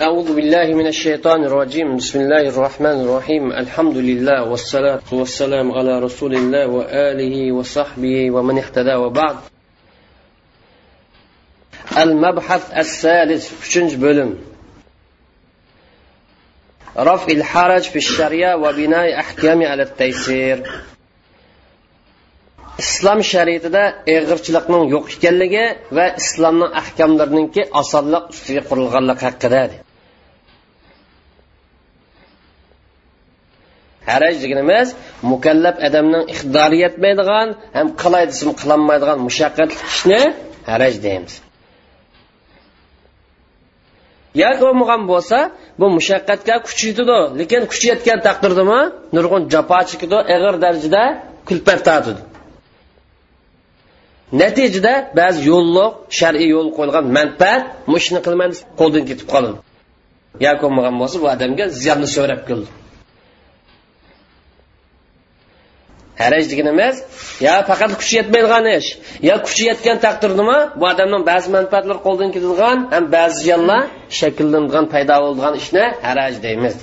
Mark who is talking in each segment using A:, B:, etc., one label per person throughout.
A: أعوذ بالله من الشيطان الرجيم. بسم الله الرحمن الرحيم. الحمد لله والصلاة والسلام على رسول الله وآله وصحبه ومن اهتدى وبعد. المبحث الثالث üçüncü bölüm رفع الحرج في الشريعة وبناء أحكام على التيسير. Islom shariatida eg'irchilikning yo'q ekanligi va islomning ahkomlariniki osonlik ustiga qurilganligi haqida haraj deganimiz mukallaf odamning iqtidori yetmaydigan ham qilay desam qilolmaydigan mushaqqatli ishni haraj deymiz. Yoki bo'lmagan bo'lsa bu mushaqqatga kuch yetadi lekin kuch yetgan taqdirdami? Nurg'un jafo chekadi ig'ir darajada kulpat tortadi natijada ba'zi yo'lliq shar'iy yo'l qo'yilgan manfaat mushni qilmay qo'ldan ketib qoladi yo bo'lmagan bo'lsa bu odamga ziyonni so'rab keldi. Haraj deganimiz yo faqat kuchi yetmaydigan ish yo kuchi yetgan taqdirdami bu odamning ba'zi manfaatlari qo'ldan ketadigan ham ba'zi ziyonlar shakllanadigan paydo bo'ladigan ishni haraj deymiz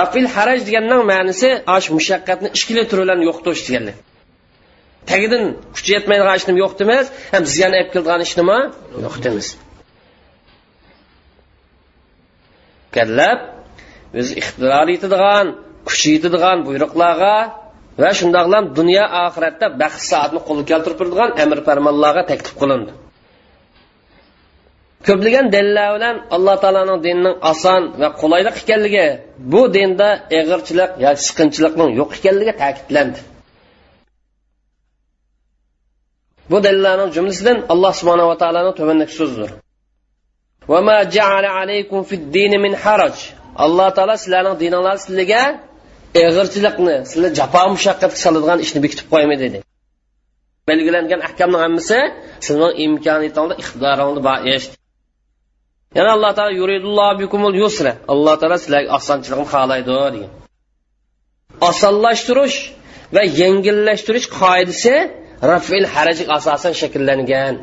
A: rafil haraj deganning ma'nosi osh mushaqqatni ikkili turi bilan yo'qotish deganlik tagidan kuchi yetmaydigan ishni yo'q demas ham ziyon olib keladigan ishnimi? Yo'q demas. Kallab o'zi ixtiyor etadigan kuchi yetadigan buyruqlarga va shundoqlam dunyo oxiratda baxt soatni qo'lga keltirib turadigan amr farmonlarga taklif qilindi. Ko'plagan dalillar bilan alloh taoloning dinining oson va qulaylik ekanligi bu dinda ig'irchilik yoki siqinchilikning yo'q ekanligi ta'kidlandi. Bu dalillarning jumlasidan alloh subhanava taoloni tovandagi so'zidir alloh taolo sizlarning dininglar sizlarga ig'irchilikni sizlar jafo mushaqqatga soladigan ishni bekitib qo'ymaydi dedi. Belgilangan ahkamni hammasi sizning imkoniyatingda iqtidoringda bor yana alloh taolo yuridulloh bikumul yusra. Alloh taolo sizlarga osonchilikni xohlaydi degan. Osonlashtirish va yengillashtirish qoidasi rafil haraj asosan shakllangan.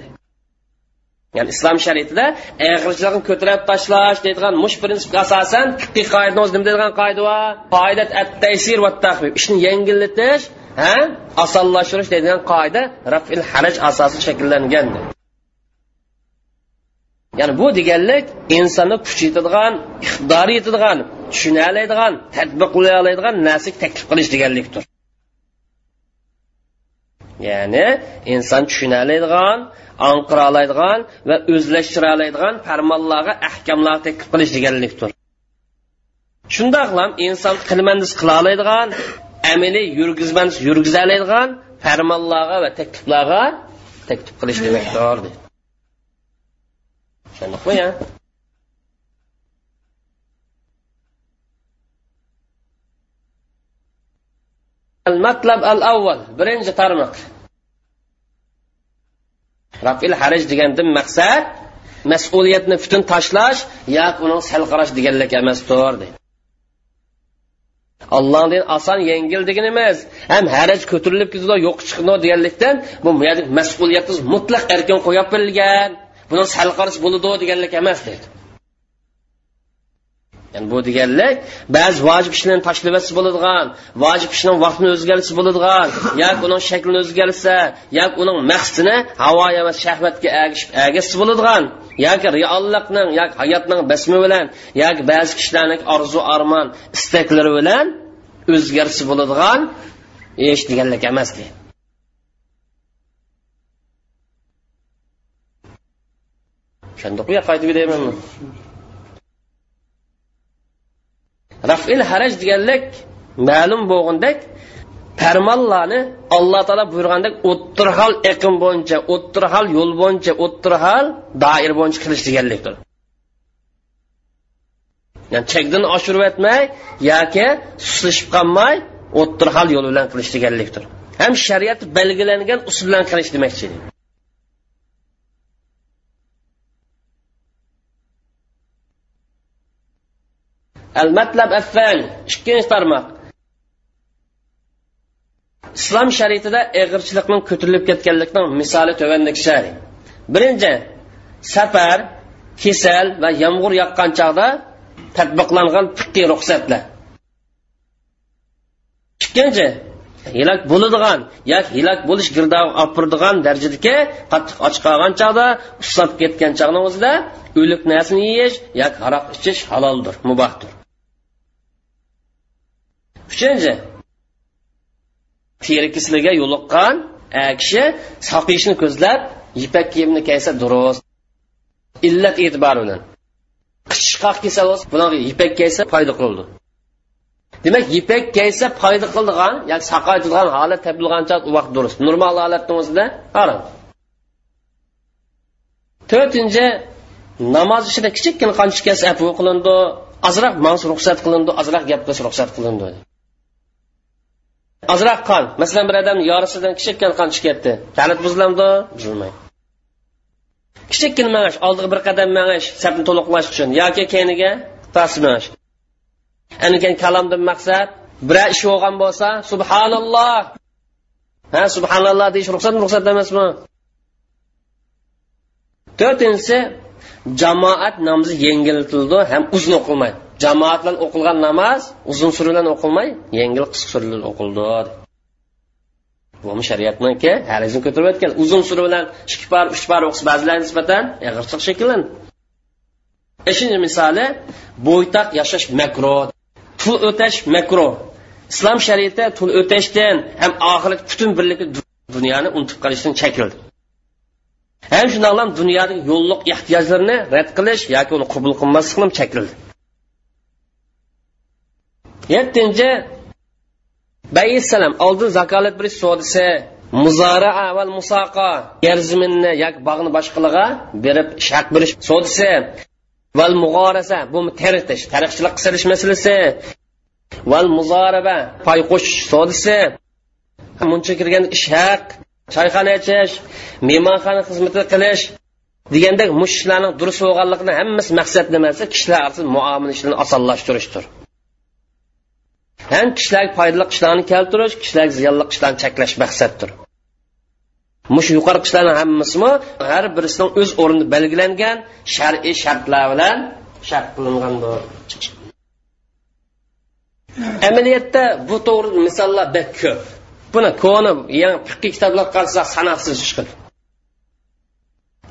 A: Ya'ni islom shariatida eg'irchilikni ko'tarib tashlash deydigan mush prinsipga asosan fiqiy qoida nima deydigan qoida bor qoidat at taysir va tahbib ishni yengillatish ha osonlashtirish deydigan qoida rafil haraj asosi shakllangan. Ya'ni bu deganlik insonni kuch yetadigan iqtidori yetadigan tushuna oladigan tadbiq qila oladigan narsaga taklif qilish deganlikdir ya'ni inson tushuna oladigan anqira oladigan va o'zlashtira oladigan farmonlarga ahkamlar taklif qilish deganlikdir shundoqlam inson qilmandis qila oladigan amaliy yurgizmandis yurgiza oladigan farmonlarga va takliflarga taklif qilish demakdir deydi tushundikmi ya المطلب الأول birinchi tarmoq rafil haraj degandan maqsad mas'uliyatni butun tashlash yoki uni sal qarash deganlik emasdir deydi allohdan oson yengil degan emas ham haraj ko'tarilib ketadi yo'q chiqdi deganlikdan bu mas'uliyatsiz mutlaq erkin qo'yib berilgan Buni sal qarash bo'ladi deganlik emas deydi ya'ni bu deganlik ba'zi vojib ishlarni tashlabasi bo'ladigan vojib ishning vaqtini o'zgarishi bo'ladigan yoki uning shaklini o'zgarsa yoki uning maqsadini havo emas shahvatga agishib bo'ladigan yoki reallikning yoki hayotning basmi bilan yoki ba'zi kishilarning orzu armon istaklari bilan o'zgarishi bo'ladigan ish deganlik emas deydi tushundiq bu qaytib deymanmi rafil haraj deganlik ma'lum bo'lgandek farmonlarni alloh taolo buyurgandek o'ttir xil eqim bo'yicha o'ttir xil yo'l bo'yicha o'ttir xil doir bo'yicha qilish deganlikdir. Ya'ni chekdan oshirib o'tmay yoki suslashib qolmay o'ttir xil yo'l bilan qilish deganlikdir. Ham shariat belgilangan usul bilan qilish demakchi المطلب الثاني ikkinchi tarmoq islom shariatida eg'irchilikning ko'tarilib ketganlikning misoli tuvandek shari birinchi safar kasal va yomg'ir yoqqan chog'da tadbiqlangan fiqiy ruxsatlar ikkinchi hilak bo'ladigan yoki hilak bo'lish girdog'i olib turadigan darajadagi qattiq och qolgan chog'da ushlab ketgan chog'ni o'zida o'lik narsani yeyish yoki aroq ichish haloldir mubohdir Uchinchi terikisliga yo'liqqan e, kishi soqiyishni ko'zlab ipak kiyimni kiysa durust illat e'tibori bilan qishqoq kiysa bo'lsa bularga ipak kiysa foyda qildi. Demak ipak kiysa foyda qildigan yoki saqaytirgan holat topilgancha u vaqt durust. Normal holatni o'zida harom to'rtinchi namoz ichida kichikkina qancha kelsa afu qilindi ozroq mans ruxsat qilindi ozroq gap qilish ruxsat qilindi. Ozroq qon. Masalan bir odam yorisidan kichikkina qon chiqib ketdi buziladi buzilmaydi. Kichikkina mangish oldiga bir qadam mangish sapni to'liqlash uchun. Yoki keyiniga past mangish anikan kalomdan maqsad biror ish bo'lgan bo'lsa subhanalloh. Ha subhanalloh deyish ruxsatmi ruxsat emasmi? To'rtinchisi jamoat namozi yengiltildi ham uzun o'qilmaydi. Jamoat bilan o'qilgan namoz uzun sura bilan o'qilmay yengil qisqa sura bilan o'qildi. Bu shariatniki? Halizm ko'tarib o'tgan uzun sura bilan ikki par uch par o'qisa ba'zilarga nisbatan e, ig'irchiq shekillan beshinchi misoli bo'ytoq yashash makro. Pul o'tash makro. Islom shariati pul o'tashdan ham oxirat butun birligi dunyoni unutib qolishdan chekildi. Ham shundoqlam dunyodagi yo'lliq ehtiyojlarni rad qilish yoki uni qabul qilmaslik ham chekildi. Yettinchi bayissalam oldin zakolat berish sodisi muzara va musoqo yer ziminni yoki bog'ni boshqalarga berib shaq berish sodisi. Val mug'orasa bu teritish tariqchilik qisilish masalasi. Val muzoraba pay qo'shish sodisi. Muncha kirgan ish haq choyxona ichish mehmonxona xizmati qilish degandek mushlarning durust bo'lganligini hammasi maqsad nimasi? Kishilar muomala ishlarini osonlashtirishdir. Ham kishilarga foydali ishlarni keltirish kishilarga ziyonli ishlarni cheklash maqsaddir. Mush yuqori ishlarni hammasimi har birisining o'z o'rnida belgilangan shar'iy shartlar bilan shart qilingandir amaliyotda bu to'g'ri misollar bak ko'p. Buni koni yangi fiqiy kitoblar qarasak sanoqsiz chiqadi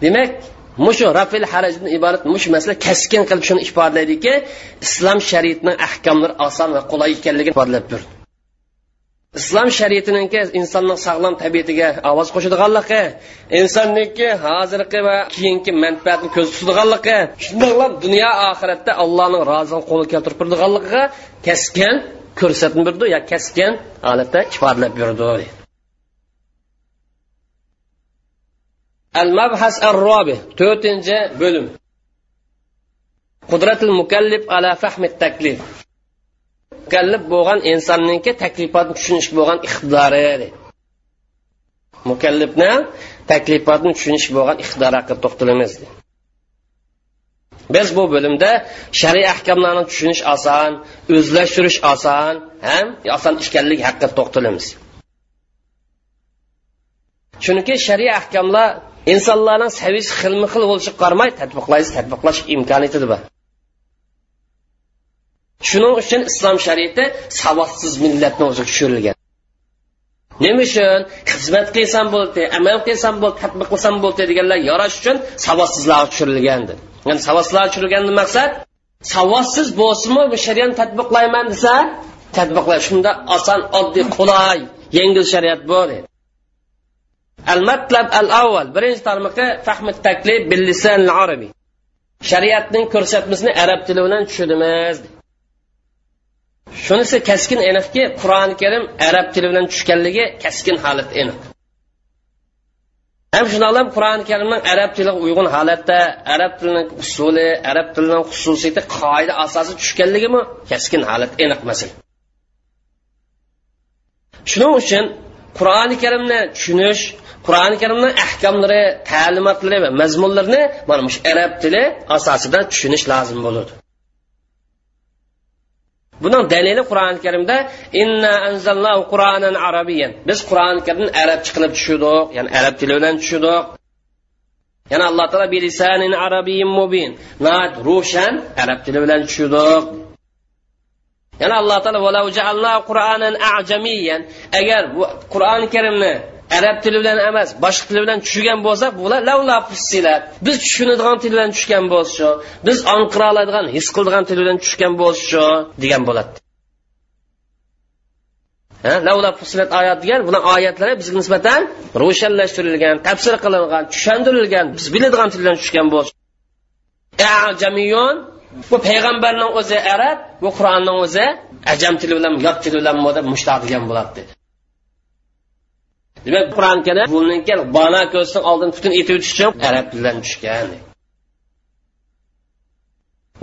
A: demak mushu rafil harajdan iborat mush masala kaskin qilib shuni ifodalaydiki islom shariatining ahkomlari oson va qulay ekanligini ifodalab turdi. Islom shariatiniki insonning sog'lom tabiatiga ovoz qo'shadiganligi insonniki hozirgi va keyingi manfaatni ko'z tutadiganligi shundoqla dunyo oxiratda allohning roziligini qo'lga keltirib turadiganligiga kaskin ko'rsatib berdi yo kaskin holatda ifodalab berdi. Al mabhas ar robi to'rtinchi bo'lim. Qudratul mukallif ala fahmi taklif mukallif bo'lgan insonningki taklifotni tushunish bo'lgan iqtidori mukallifni taklifotni tushunish bo'lgan iqtidori haqida to'xtalamiz. Biz bu bo'limda shariy ahkomlarni tushunish oson o'zlashtirish oson ham oson ekanligi haqida to'xtalamiz. Chunki shariy ahkomlar insonlarning saviyasi xilma xil bo'lishiga qaramay tadbiqlaysiz tadbiqlash imkoniyati bor shuning uchun islom shariati savodsiz millatni o'ziga tushirilgan. Nima uchun? Xizmat qilsam bo'ldi amal qilsam bo'ldi tadbiq qilsam bo'ldi deganlar yarash uchun savodsizlarga tushirilgandi ya'ni savodsizlarga tushirilgan maqsad savodsiz bo'lsinmi bu shariatni tadbiqlayman desa tadbiqlay shunda oson oddiy qulay yengil shariat bu dedi المطلب الأول birinchi tarmoqi fahmi taklif bil lisan arabiy shariatning ko'rsatmasini arab tili bilan tushunamiz shunisi kaskin aniqki qur'oni karim arab tili bilan tushganligi kaskin holat aniq ham shundoqlam qur'oni karimning arab tiliga uyg'un holatda arab tilining usuli arab tilining xususiyati qoida asosi tushganligimi kaskin holat aniq masala shuning uchun qur'oni karimni tushunish qur'oni karimni ahkomlari ta'limotlari va mazmunlarini mana shu arab tili asosida tushunish lozim bo'ladi buning dalili qur'oni karimda inna anzalnahu qur'anan arabiyyan biz qur'oni karimni arabcha qilib tushirdik ya'ni arab tili bilan tushirdik yana alloh taolo bilisanin arabiyyin mubin. Ro'shan arab tili bilan tushirdik yana alloh taolo agar bu qur'oni karimni arab tili bilan emas boshqa tili bilan tushgan bo'lsa bular biz tushunadigan til bilan tushgan bo'lsa biz onqira oladigan his qiladigan til bilan tushgan bo'lsa degan bo'ladi oyat degan bular oyatlari bizga nisbatan ro'shanlashtirilgan tafsir qilingan tushuntirilgan biz biladigan til bilan tushgan bo'lsa. Bu payg'ambarning o'zi arab bu qur'onning o'zi ajam tili bilan yot tili bilan mushtaq degan bo'ladi. Demak qur'oni karim bundan bona ko'zdan oldin butun etib o'tish uchun arab tilidan tushgan.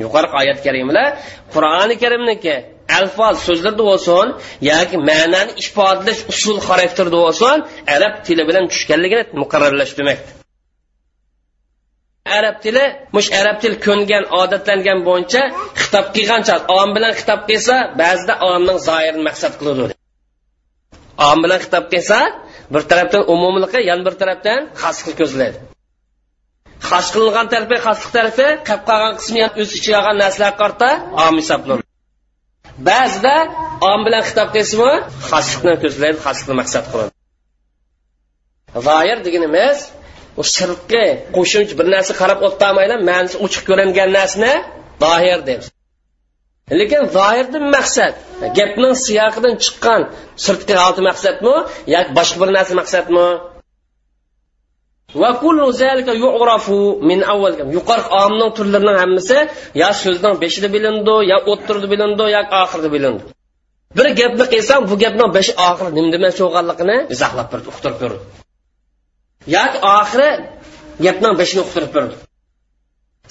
A: Yuqori oyat karimlar qur'oni karimniki alfoz so'zlarda bo'lsin yoki ma'noni ifodalash usul xarakterda bo'lsin arab tili bilan tushganligini muqarrarlash demak. Arab tili mush arab til ko'ngan odatlangan bo'yicha xitob qilgancha om bilan xitob qilsa ba'zida omning zoirini maqsad qiladi om bilan xitob qilsa bir tarafdan umumliqi yana bir tarafdan xoslikni ko'zlaydi. Xas qilingan tarafi xaslik tarafi qolib qolgan qismi o'z ichiga olgan narsalarga qarata om hisoblanadi. Ba'zida om bilan xitob qilsinmi xaslikni ko'zlaydi xaslikni maqsad qiladi. Zoir deganimiz u sirtqi qo'shimcha bir narsa qarab o'tolmaylar ma'nisi ochiq ko'ringan narsani zohir deymiz. Lekin zohirdan maqsad gapning siyoqidan chiqqan sirtqi holati maqsadmi yoki boshqa bir narsa maqsadmi? Yuqori omning turlarining hammasi yo so'zning beshida bilindi yo o'ttirida bilindi yo oxirida bilindi. Bir gapni qilsam bu gapning beshi oxiri nima demoqchi bo'lganligini izohlab berdi uqtirib berdi. Yoki oxiri gapning beshini uqtirib berdi.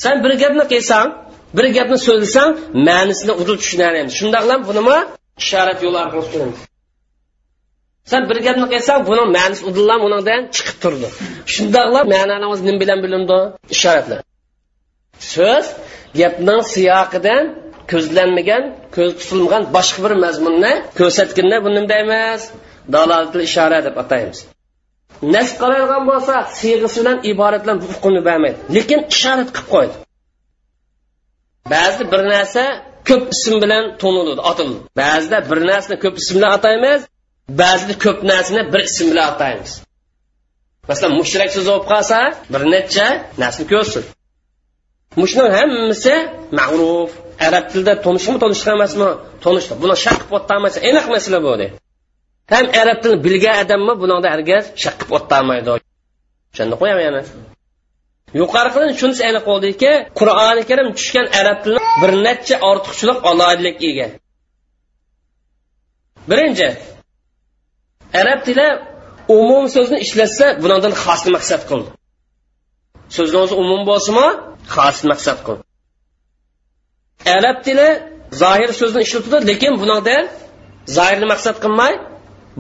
A: San bir gapni qilsang bir gapni so'zlasang ma'nisini uzun tushunadi shundoqlam bunimi ishorat yo'li orqali tushunamiz sen bir gapni qilsang buni ma'nisi udillam unidan chiqib turdi. Shundoqla ma'nanimiz nima bilan bilindi? Ishoratlar. So'z gapning siyoqidan ko'zlanmagan ko'z tutilmagan boshqa bir mazmunni ko'rsatganda buni nima deymiz dalolatli ishora deb ataymiz. Nas qiladigan bo'lsa siyg'isi bilan iborat bilan hukmni bermaydi lekin ishorat qilib qo'ydi. Ba'zida bir narsa ko'p ism bilan to'niladi otiladi. Ba'zida bir narsani ko'p ism bilan ataymiz ba'zida ko'p narsani bir ism bilan ataymiz. Masalan mushrak so'zi bo'lib qolsa bir necha narsani ko'rsin. Mushuni hammasi ma'ruf arab tilida tonishmi tonishqa emasmi? Tonishdi. Buni shaq qilib o'tolmaysa aniq masala bu ham arab tilini bilgan odammi bunida hargiz shaq qilib o'tolmaydi o'shanda qo'yaman yana. Yuqoriqidan shunisi aniq bo'ldiki qur'oni karim tushgan arab tilini bir necha ortiqchilik aloyidlik ega. Birinchi arab tili umum so'zni ishlatsa bundan xos maqsad qildi so'zni o'zi umum bo'lsinmi xos maqsad qildi arab tili zohir so'zni ishlatadi lekin bundan zohirni maqsad qilmay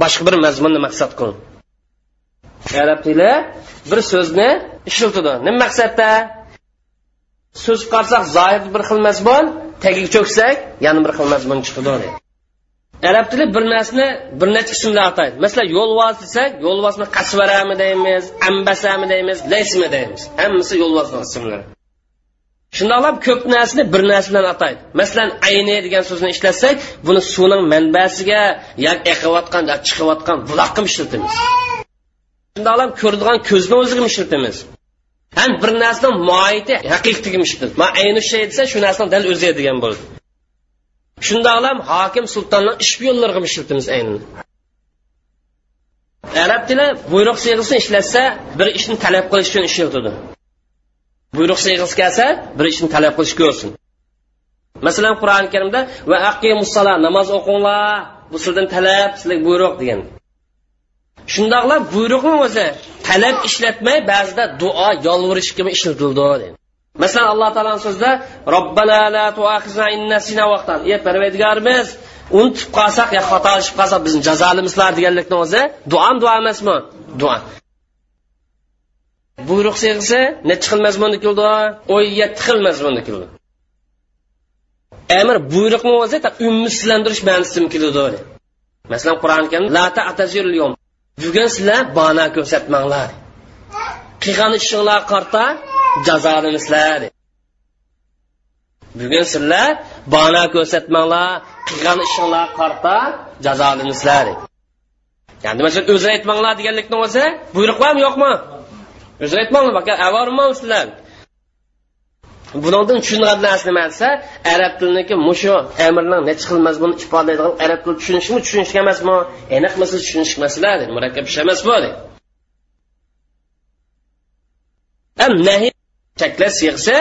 A: boshqa bir mazmunni maqsad qildi arab tili bir so'zni ishlatadi nima maqsadda? So'z qarsak zohir bir xil mazmun tagiga cho'ksak yana bir xil mazmun chiqadi arab tili bir narsani bir necha ismlar ataydi. Masalan yo'lvoz desak yo'lvozni qasvarami deymiz ambasami deymiz laysmi deymiz. Hammasi yo'lvozni ismlari. Shundoqlab ko'p narsani bir narsa bilan ataydi. Masalan ayni degan so'zni ishlatsak buni suvning manbasiga yoki eqiyotgan yoki chiqayotgan buloqqa ishlatamiz. Shundoqlab ko'radigan ko'zni o'ziga ishlatamiz. Ham bir narsani moiti haqiqatiga man ayni shay desa shu narsani dal o'zi degan bo'ldi shundoqlam hokim sultonni ish yo'llariga ishlatamiz aynan. Arab tili buyruq siyg'isini ishlatsa bir ishni talab qilish uchun ishlatadi buyruq siyg'isi kelsa bir ishni talab qilish ko'rsin. Masalan qur'oni karimda va aqimussala namoz o'qinglar bu sizdan talab sizlarga buyruq degan. Shundoqla buyruqni o'zi? Talab ishlatmay ba'zida duo yolvurish kabi ishlatildi masalan alloh taoloni so'zida robbana la tuaxizna innasina vaqtan. Ey parvardigorimiz unutib qolsak yo xatolashib qolsak bizni jazolimizlar deganlikni o'zi duo duo emasmi? Duo. Buyruq siyg'isi nechi xil mazmunda keldi o'n yetti xil mazmunda keldi amir buyruqni o'zi ummisizlantirish ma'nosida keladi masalan qur'oni karim la bugun sizlar bano ko'rsatmanglar. Qilgan ishinglar qarta jazolanasizlar bugun sizlar bana ko'rsatmanglar qilgan ishinglar qarta jazolanasizlar ya'ni masalan o'zini aytmanglar deganlikni o'zi buyruq bormi yo'qmi? O'zini aytmanglar avormi sizlar bundan tushunadigan narsa nima desa arab tiliniki mushu amirning nechi xil mazmunni ifodalaydigan arab tili tushunishmi tushunish emasmi? Aniq masala tushunishmasizlar murakkab ish emas bu nahiy cheklash sig'sa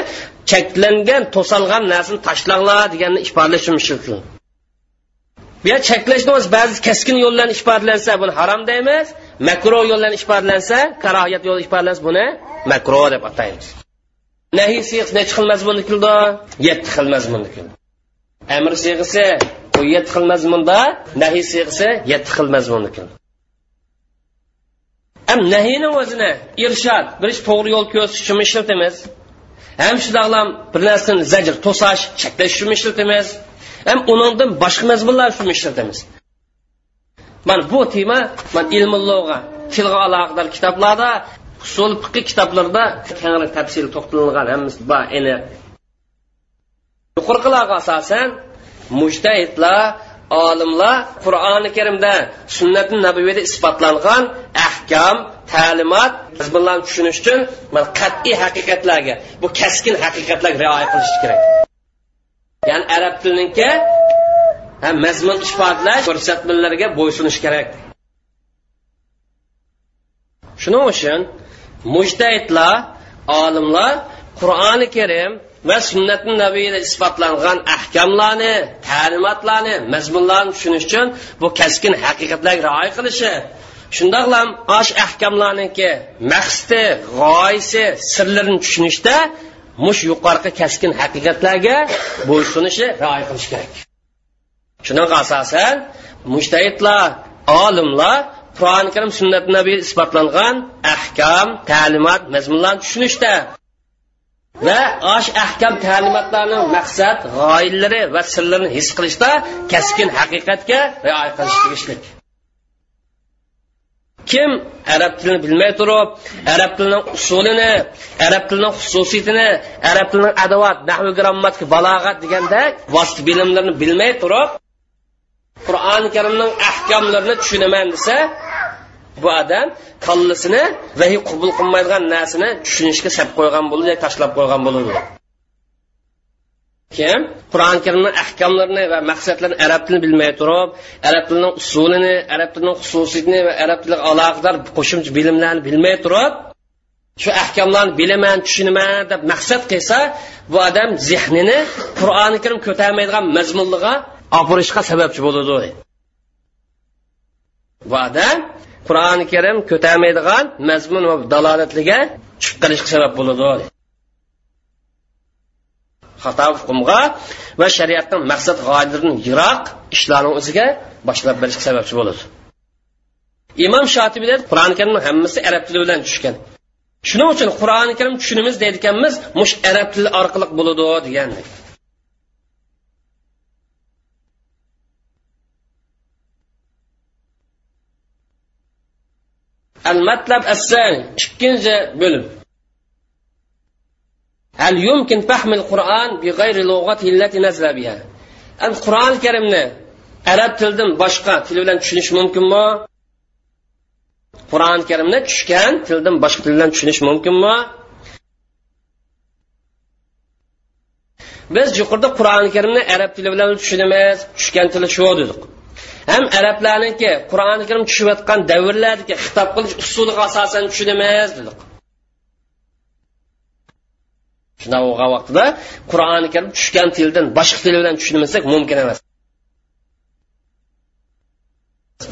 A: cheklangan to'salgan narsani tashlanglar deganni ifodalash mumkin bu yer cheklashni o'zi ba'zi keskin yo'llarni ifodalansa buni harom deymiz makro yo'llarni ifodalansa karohiyat yo'li ifodalansa buni makro deb ataymiz. Nahiy siyg'isi nechi xil mazmunni keldi yetti xil mazmunni keldi amr siyg'isi u yetti xil mazmunda nahiy siyg'isi yetti xil mazmunni keldi ham nahiyni o'zini irshod bir ish to'g'ri yo'l ko'rsatish uchun ishlatamiz ham shundoqlam bir narsani zajr to'sash cheklash uchun ishlatamiz ham undan boshqa mazmunlar uchun ishlatamiz mana bu tema man ilmulloga tilga aloqador kitoblarda usul fiqi kitoblarida kengri tafsil to'xtalilgan hammasi bor aniq yuqorqilarga asosan mujtahidlar olimlar qur'oni karimda sunnati nabiyda isbotlangan ahkam ta'limot mazmunlarni tushunish uchun mana qat'iy haqiqatlarga bu kaskin haqiqatlarga rioya qilish kerak. Ya'ni arab tiliniki mazmun ifodalash ko'rsatmalarga bo'ysunish kerak. Shuning uchun mujtahidlar olimlar qur'oni karim va sunnati nabiyda isbotlangan ahkamlarni ta'limotlarni mazmunlarni tushunish uchun bu kaskin haqiqatlarga rioya qilishi. Shundoqlam osh ahkamlarniki maqsadi g'oyasi sirlarini tushunishda mush yuqorqi kaskin haqiqatlarga bo'ysunishi rioya qilish kerak. Shunaqa asosan mushtahidlar olimlar qur'oni karim sunnat nabiy isbotlangan ahkam ta'limot mazmunlarni tushunishda va osh ahkam ta'limotlarning maqsad g'oyalari va sirlarini his qilishda kaskin haqiqatga rioya qilish tegishlik. Kim arab tilini bilmay turib arab tilining usulini arab tilining xususiyatini arab tilining adovat nahvi grammatika balog'at degandek vosita bilimlarni bilmay turib qur'oni karimning ahkomlarini tushunaman desa bu odam kallasini vahiy qabul qilmaydigan narsani tushunishga sab qo'ygan bo'ladi tashlab qo'ygan bo'ladi kim? Qur'oni karimni ahkomlarini va maqsadlarini arab tilini bilmay turib arab tilining usulini arab tilining xususiyatini va arab tiliga aloqador qo'shimcha bilimlarni bilmay turib shu ahkomlarni bilaman tushunaman deb maqsad qilsa bu odam zehnini qur'oni karim ko'tarmaydigan mazmunliga opirishga sababchi bo'ladi. Bu odam qur'oni karim ko'tarmaydigan mazmun va dalolatliga tushib qolishga sabab bo'ladi. Xato hukmga va shariatning maqsad g'oyalaridan yiroq ishlarni o'ziga boshlab berishga sababchi bo'ladi. Imom shotibiy qur'oni karimning hammasi arab tili bilan tushgan. Shuning uchun qur'oni karim tushunimiz deydiganmiz mush arab tili orqali bo'ladi degandek al matlab assani ikkinchi bo'lim. Hal yumkin fahmil qur'on bi g'ayri lug'ati allati nazla biha. Al qur'oni karimni arab tilidan boshqa til bilan tushunish mumkinmi? Qur'oni karimni tushgan tildan boshqa til bilan tushunish mumkinmi? Biz yuqorida qur'oni karimni arab tili bilan tushunamiz. Tushgan tili shu dedik. Ham arablarniki qur'oni karim tushayotgan davrlardagi xitob qilish usuliga asosan tushunamiz dedik. Shunday bo'lgan vaqtida qur'oni karim tushgan tildan boshqa til bilan tushunmasak mumkin emas.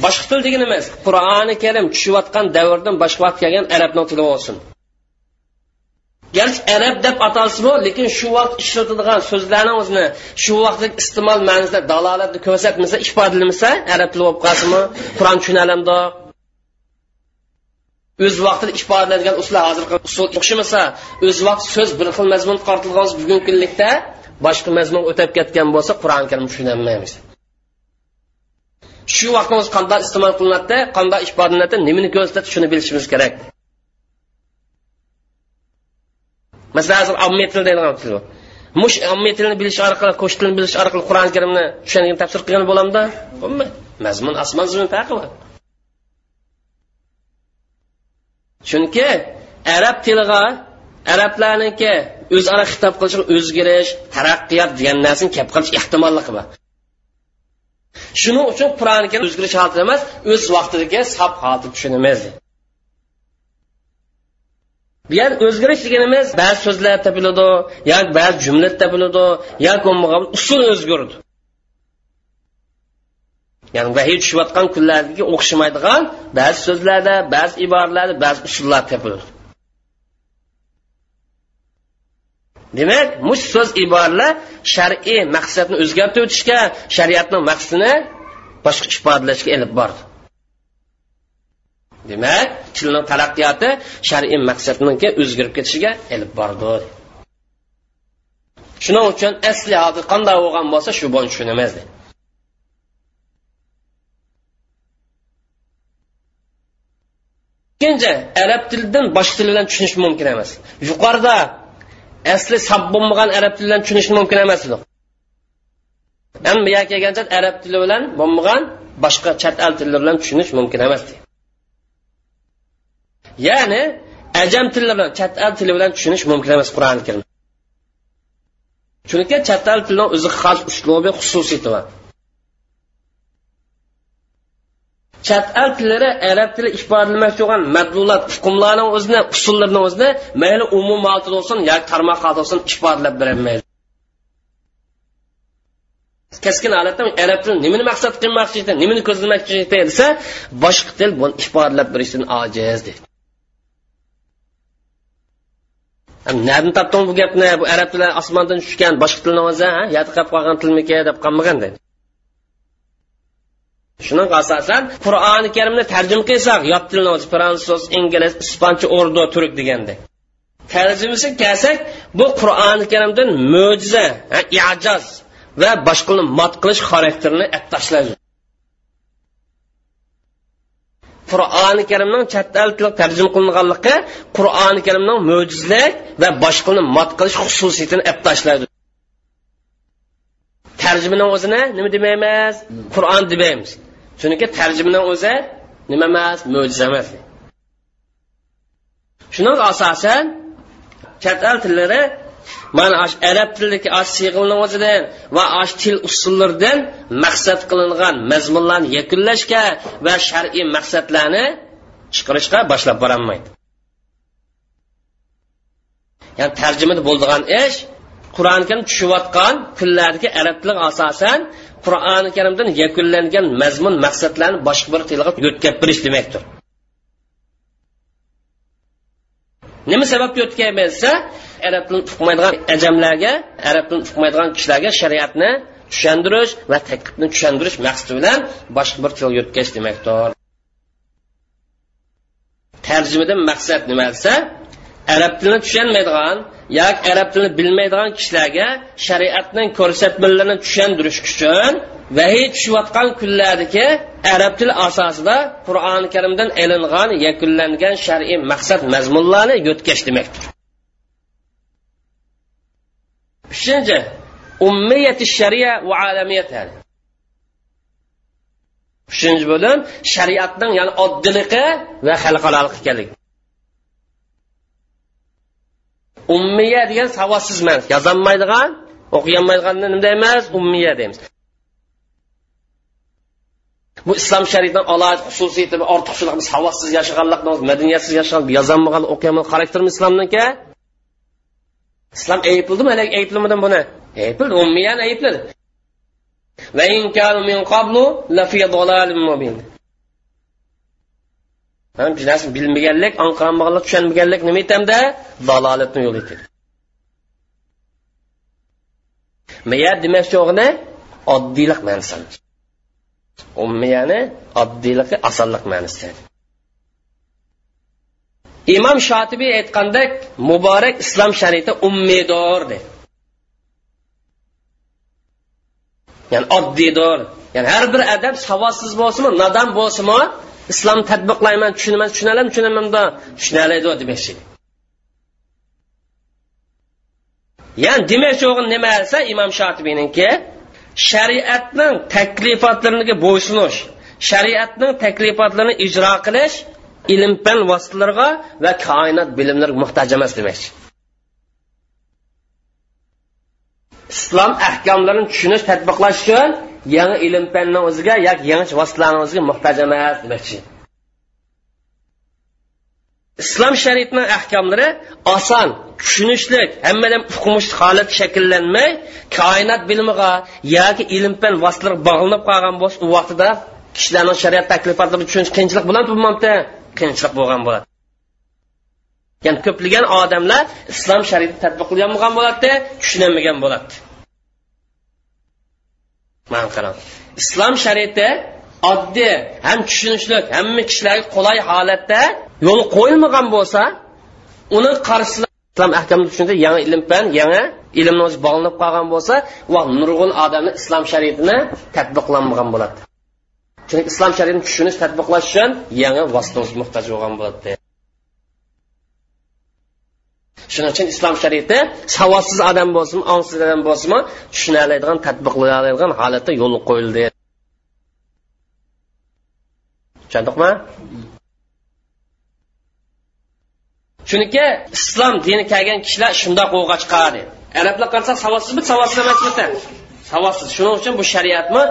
A: Boshqa til degani emas qur'oni karim tushayotgan davrdan boshqa vaqt kelgan arabni tili bo'lsin. Garchi arab deb atalsimi lekin shu vaqt ishlatilgan so'zlarni o'zini shu vaqtlik iste'mol ma'nosida dalolatni ko'rsatmasa ifodalamasa arab tili bo'lib qolsinmi? Qur'on tushunalamdi o'z vaqtida ifodalanadigan usul hozirgi usul o'xshamasa o'z vaqt so'z bir xil mazmun tortilgan bugungi kunlikda boshqa mazmun o'tab ketgan bo'lsa qur'oni karim tushunolmaymiz shu vaqtimiz qanday iste'mol qilinadi qanday ifodalanadi nimani ko'rsatadi shuni bilishimiz kerak? Masalan hozir ommiy til deydigan til mush ommiy tilni bilish orqali qo'sh tilni bilish orqali qur'oni karimni tushungan tafsir qilgan bo'lamda? Bo'lmaydi mazmun osmon zamin farqi bor. Chunki arab tiliga arablarniki o'zaro xitob qilish o'zgarish taraqqiyot degan narsani kelib qilish ehtimolligi bor. Shuning uchun qur'oni karim o'zgarish holatida emas o'z vaqtidagi sab holatda tushunamiz. Bu yer o'zgarish deganimiz ba'zi so'zlar topiladi yoki ba'zi jumla topiladi yoki usul o'zgardi ya'ni vahiy tushayotgan kunlarga o'xshamaydigan ba'zi so'zlarda ba'zi iboralarda ba'zi usullar topiladi. Demak mush so'z iboralar shar'iy maqsadni o'zgartirib o'tishga shariatning maqsadini boshqa ifodalashga ilib bordi. Demak tilning taraqqiyoti shar'iy maqsadniki o'zgarib ketishiga olib bordi. Shuning uchun asli hozir qanday bo'lgan bo'lsa shu bo'yicha tushunamiz ikkinchi arab tilidan boshqa til bilan tushunish mumkin emas. Yuqorida asli sab bo'lmagan arab tili bilan tushunish mumkin emas edi ham bu kelgancha arab tili bilan bo'lmagan boshqa chat el tillari bilan tushunish mumkin emas ya'ni ajam tili bilan chat el tili bilan tushunish mumkin emas qur'oni karim. Chunki chat el tilini o'ziga xos uslubi xususiyati bor chat el tillari arab tili ifodalamoqchi bo'lgan madlulat hukmlarni o'zini usullarni o'zini mayli umum holda bo'lsin yoki tarmoq holda bo'lsin ifodalab berolmaydi keskin holatda arab tili nimani maqsad qilmoqchi edi nimani ko'zlamoqchi edi desa boshqa til buni ifodalab berishdan ojiz deydi nadan topding bu gapni? Bu arab tili osmondan tushgan boshqa tilni o'zi yodi qolib qolgan tilmiki deb qolmagan deydi shuning asosan qur'oni karimni tarjima qilsak yot tilni fransuz ingliz ispancha urdu turk deganda. Tarjimasi kelsak bu qur'oni karimdan mo'jiza ijoz va boshqani mot qilish xarakterini tashlaydi qur'oni karimning chet el tarjima qilinganligi qur'oni karimning mo'jizlik va boshqani mot qilish xususiyatini tashlaydi tarjimani o'zini nima demaymiz? Qur'on demaymiz. Chunki tarjimani o'zi nima emas? Mo'jiza emas. Shuning asosan chet el tillari mana ash arab tilidagi ash siyg'ilni o'zidan va ash til usullaridan maqsad qilingan mazmunlarni yakunlashga va shar'iy maqsadlarni chiqarishga boshlab boranmaydi ya'ni tarjimada bo'ladigan ish qur'oni karim tushayotgan tillardagi arab tili asosan qur'oni karimdan yakunlangan mazmun maqsadlarni boshqa bir tilga yo'tkab berish demakdir. Nima sababga yo'tkab bo'lsa arab tilini uqmaydigan ajamlarga arab tilini uqmaydigan kishilarga shariatni tushuntirish va taqibni tushuntirish maqsadi bilan boshqa bir til yo'tkash demakdir. Tarjimadan maqsad nima desa arab tilini tushunmaydigan yoki arab tilini bilmaydigan kishilarga shariatning ko'rsatmalarini tushuntirish uchun vahiy tushayotgan kunlardagi arab tili asosida qur'oni karimdan ilingan yakunlangan shar'iy maqsad mazmunlarni yo'tkash demakdir. Uchinchi ummiyati shariya va alamiyat uchinchi bo'lim shariatning ya'ni oddiligi va xalqaroliq ekanligi. Ummiya degan savodsiz emas yozolmaydigan o'qiolmaydiganni nima deymiz? Ummiya deymiz. Bu islom shariatining alohida xususiyati ortiqchilik savodsiz yashaganlik madaniyatsiz yashagan yozolmagan o'qiolmagan xaraktermi islomniki. Islom ayblidimi haligi ayblamadi buni. Aybladi ummiyani aybladi mana shu narsani bilmaganlik anqaranmaganlik tushunmaganlik nima aytamda dalolatni yo'li ekan miya demoqchi o'g'ini oddiylik ma'nosi ummiyani oddiyligi osonlik ma'nosi imom shotibiy aytgandek muborak islom shariti ummidor deydi ya'ni oddiydor. Ya'ni har bir adab savodsiz bo'lsinmi nodon bo'lsinmi islom tadbiqlayman tushunaman tushunaman tushunaman tushunaladi demoqchi ya'ni demoqchi o'g'il nima desa imom shotibiyniki shariatning taklifotlariga bo'ysunish shariatning taklifotlarini ijro qilish ilm fan vositalariga va koinot bilimlariga muhtoj emas demakchi islom ahkomlarini tushunish tadbiqlash uchun yangi ilm fanni o'ziga yoki yangi vositalarni o'ziga muhtoj emas demakchi. Islom shariatini ahkomlari oson tushunishlik hammadan uqmush holat shakllanmay koinot bilimiga yoki ilm fan vositalariga bog'linib qolgan bo'lsa u vaqtida kishilarning shariat taklifotlarini tushunish qiyinchilik bilan bo'lmabdi qiyinchilik bo'lgan bo'ladi. Ya'ni ko'plagan odamlar islom shariatini bo'lgan bo'ladi tushunamagan bo'ladi. Man qarang islom shariati oddiy ham tushunishli hamma kishilarga qulay holatda yo'l qo'yilmagan bo'lsa uni qarshisida islom ahkamini tushunsa yangi ilm bilan yangi ilmni o'zi bog'lanib qolgan bo'lsa va nurg'un odamlar islom shariatini tadbiqlanmagan bo'ladi. Chunki islom shariatini tushunish tadbiqlash uchun yangi vositaga muhtoj bo'lgan bo'ladi. Shuning uchun islom shariati savodsiz odam bo'lsin ongsiz odam bo'lsinmi tushuna oladigan tadbiqlay oladigan holatda yo'l qo'yildi. Tushundikmi? Chunki islom dini kelgan kishilar shundoq o'g'a chiqadi. Arablar qarasak savodsiz savodsiz emasmi? Savobsiz. Shuning uchun bu shariatmi?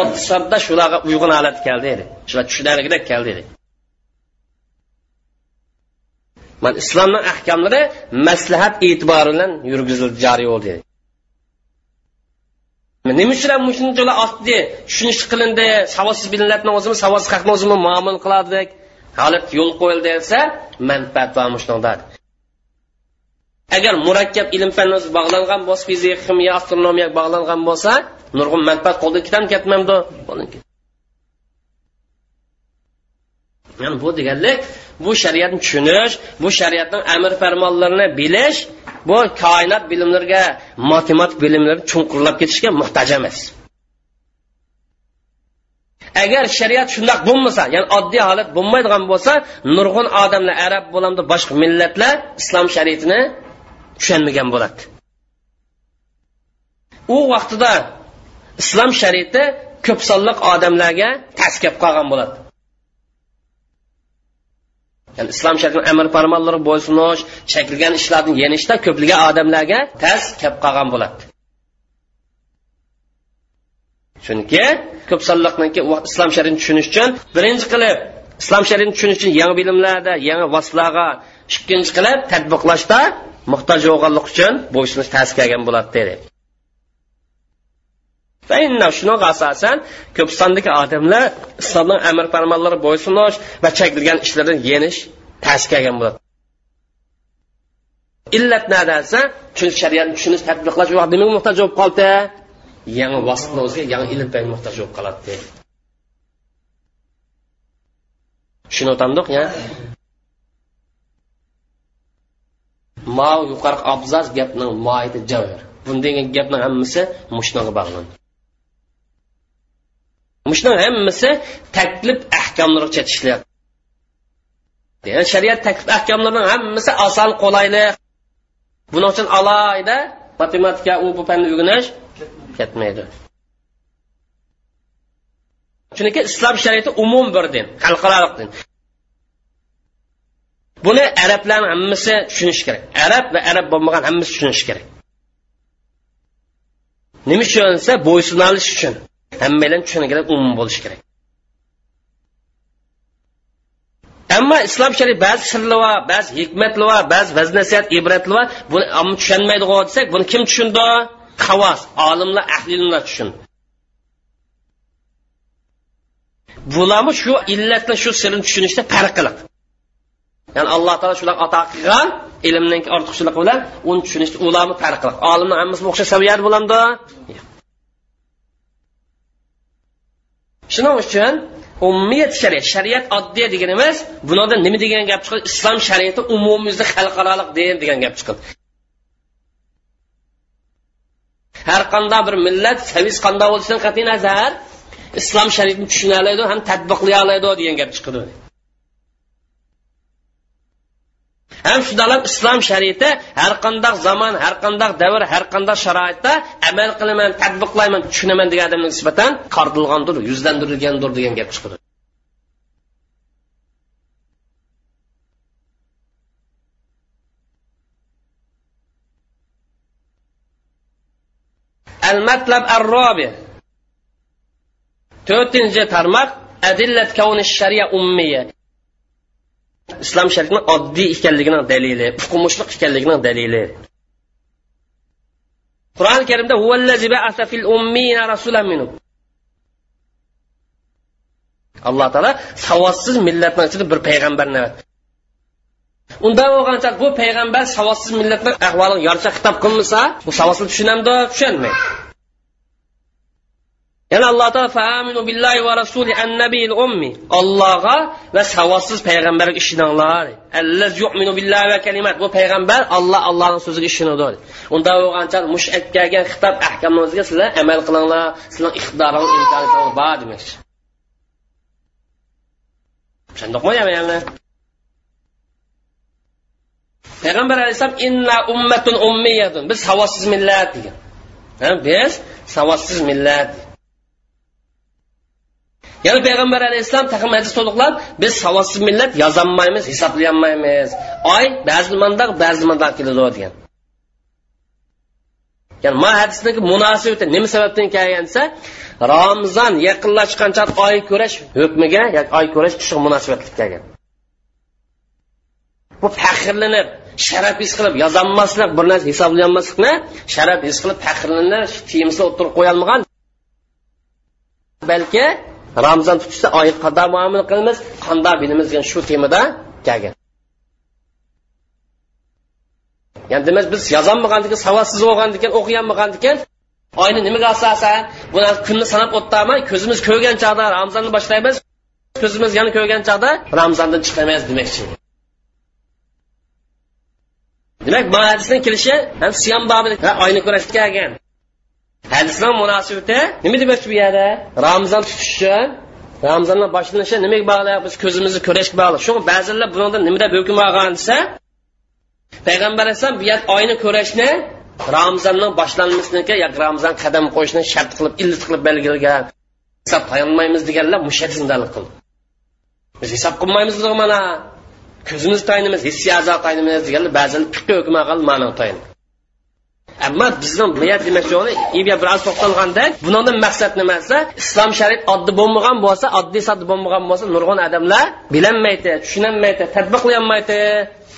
A: Oddiy shularga uyg'un holat keldi edi. Shular tushunarligidek keldi edi. Mana islomni ahkomlari maslahat e'tibori bilan yurgizildi joriy bo'ldi nima uchun shunchalar oddiy tushunish qilindi? Savodsiz millatni o'zimi savodsiz xalqni o'zimi muomala qiladik holat yo'l qo'yildi desa manfaat bor agar murakkab ilm fan o'zi bog'langan bo'lsa fizika ximiya astronomiya bog'langan bo'lsa nurg'un manfaat qo'ldan ketami ketmamdi. Ya'ni bu deganlik bu shariatni tushunish bu shariatning amr farmonlarini bilish bu koinot bilimlariga matematik bilimlarga chunqurlab ketishga muhtoj emas. Agar shariat shundoq bo'lmasa ya'ni oddiy holat bo'lmaydigan bo'lsa nurg'un odamlar arab bo'lamdi boshqa millatlar islom shariatini tushunmagan bo'ladi. U vaqtida islom shariati ko'p sonliq odamlarga taskab qolgan bo'ladi. Ya'ni islom shariatini amr farmonlari bo'ysunish chekilgan ishlarni yenishda ko'plagan odamlarga tas kelib qolgan bo'ladi. Chunki ko'p sonliqniki islom shariatini tushunish uchun birinchi qilib islom shariatini tushunish uchun yangi bilimlarda yangi vositalarga ikkinchi qilib tadbiqlashda muhtoj bo'lganlik uchun bo'ysunish tas kelgan bo'ladi dedi. Shunga asosan ko'p sondagi odamlar islomning amr farmonlari bo'ysunish va chekdirgan ishlardan yenish tas kelgan bo'ladi. Illat nadasa desa chunki shariatni tushunish tadbiqlash u nimaga muhtoj bo'lib qoldi? Yangi vositani o'ziga yangi ilm payt muhtoj bo'lib qoladi tushunyotgandik mau yuqorqi abzas gapning moyida javir bunday gapning hammasi mushnaga bog'lanadi Mushning hammasi taklif ahkomlari chetishlayapti. Yani shariat taklif ahkomlarining hammasi oson qulaylik. Buning uchun alohida matematika u bu fanni o'rganish ketmaydi. Chunki islom shariati umum bir din, xalqaro din. Buni arablarni hammasi tushunish kerak. Arab va arab bo'lmagan hammasi tushunish kerak. Nima uchun desa, bo'ysunalish uchun. hammalar tushunadigan umum bo'lishi kerak ammo islom shariat ba'zi sirli va ba'zi hikmatli va ba'zi vaz nasihat ibratli va buni omma tushunmaydi desak buni kim tushundi havos olimlar ahli ilmlar tushundi bularmi shu illatni shu sirni tushunishda farq qiladi ya'ni alloh taolo shular ato qilgan ilmning ortiqchiligi bilan uni tushunishda ularni farq qiladi olimni hammasi o'xshash saviyada bo'lamdi shuning uchun ummiyat shariat shariat oddiy deganimiz bunodan nima degan gap chiqadi? Islom shariati umumyuzda xalqaroliq din degan gap chiqadi. Har qanday bir millat saviz qanday bo'lishidan qat'iy nazar islom shariatini tushuna oladi ham tadbiqlay oladi degan gap chiqadi. ham shundoq islom shariati har qanday zamon har qanday davr har qanday sharoitda amal qilaman tadbiqlayman tushunaman degan odamga nisbatan qardilgandir yuzlantirilgandir degan gap chiqadi المطلب الرابع to'rtinchi tarmoq adillat kavni shariya ummiya Islom sharifni oddiy ekanligining dalili uqumushliq ekanligining dalili. Qur'oni karimda alloh taolo savodsiz millatni ichida bir payg'ambarni unda bo'lgancha bu payg'ambar savodsiz millatni ahvolini yorcha xitob qilmasa bu savodsiz tushunamdi tushunmaydi. Yəni Allahdan fəaminu billahi və rasuli ən-nəbil ummi. Allah'a və savasız peyğəmbərə işinənlər. Əlləz yu'minu billahi və kəlimat. Bu peyğəmbər Allah Allahın sözünə işinədir. Onda o qancan müşət gələn xitab əhkamlarınızə sizlər əməl qılınlar, sizin iqtidarınız, imkanınız var demək. Şundoqmu yəni? Peyğəmbər əleyhissalam inna ummatun ummiyatun. Biz savasız millət degan. Hə biz savasız millət. Yana payg'ambar alayhissalom taqim hadis to'liqlab biz savodsiz millat yozolmaymiz hisoblayolmaymiz oy ba'zi mandaq ba'zi mandaq keladi degan. Ya'ni ma hadisdagi munosabati nima sababdan kelgan desa ramzon yaqinlashgancha oy ko'rash hukmiga yoki oy ko'rash kishi munosabatli kelgan. Bu faxrlanib sharaf his qilib yozolmaslik bir narsa hisoblayolmaslikni sharaf his qilib faxrlanib tiyimsizlar o'tirib qo'yolmagan. Balki ramzon tutishda oy qanday muomala qilamiz. Qanday bilamiz degan shu temada kelgan ya'ni demak biz yozolmagandan savodsiz bo'lgandan keyin o'qiyanmagan keyin oyni nimaga asosan? Buni kunni sanab o'tdaman ko'zimiz ko'rgan chog'da ramzonni boshlaymiz. Ko'zimiz yana ko'rgan chog'da ramzondan chiqamaymiz demakchi demak bu hadisni kelishi ham siyom bobida oyni kurashga kelgan hadisning munosabati nima demoqchi bu yerda? Ramzon tutishi uchun ramzonni boshlanishi nimaga bog'liq? Biz ko'zimizni ko'rishga bog'liq. Shu ba'zilar bundan nimada hukm olgan desa payg'ambar alayhisalom bu yer oyni ko'rishni ramzonning boshlanmasiniga yoki ramzon qadam qo'yishni shart qilib illat qilib belgilagan hisob qilolmaymiz deganlar mushadindalik qildi. Biz hisob qilmaymiz mana. Ko'zimiz tayinimiz hissiy a'zo tayinimiz deganlar ba'zilar fiqi hukm olgan ma'no tayin ammo bizni niyat demoqchi iga biroz to'xtalganda bundan maqsad nima desa islom shariat oddiy bo'lmagan bo'lsa oddiy sodda bo'lmagan bo'lsa nurg'un odamlar bilolmaydi tushunolmaydi tadbiqlayolmaydi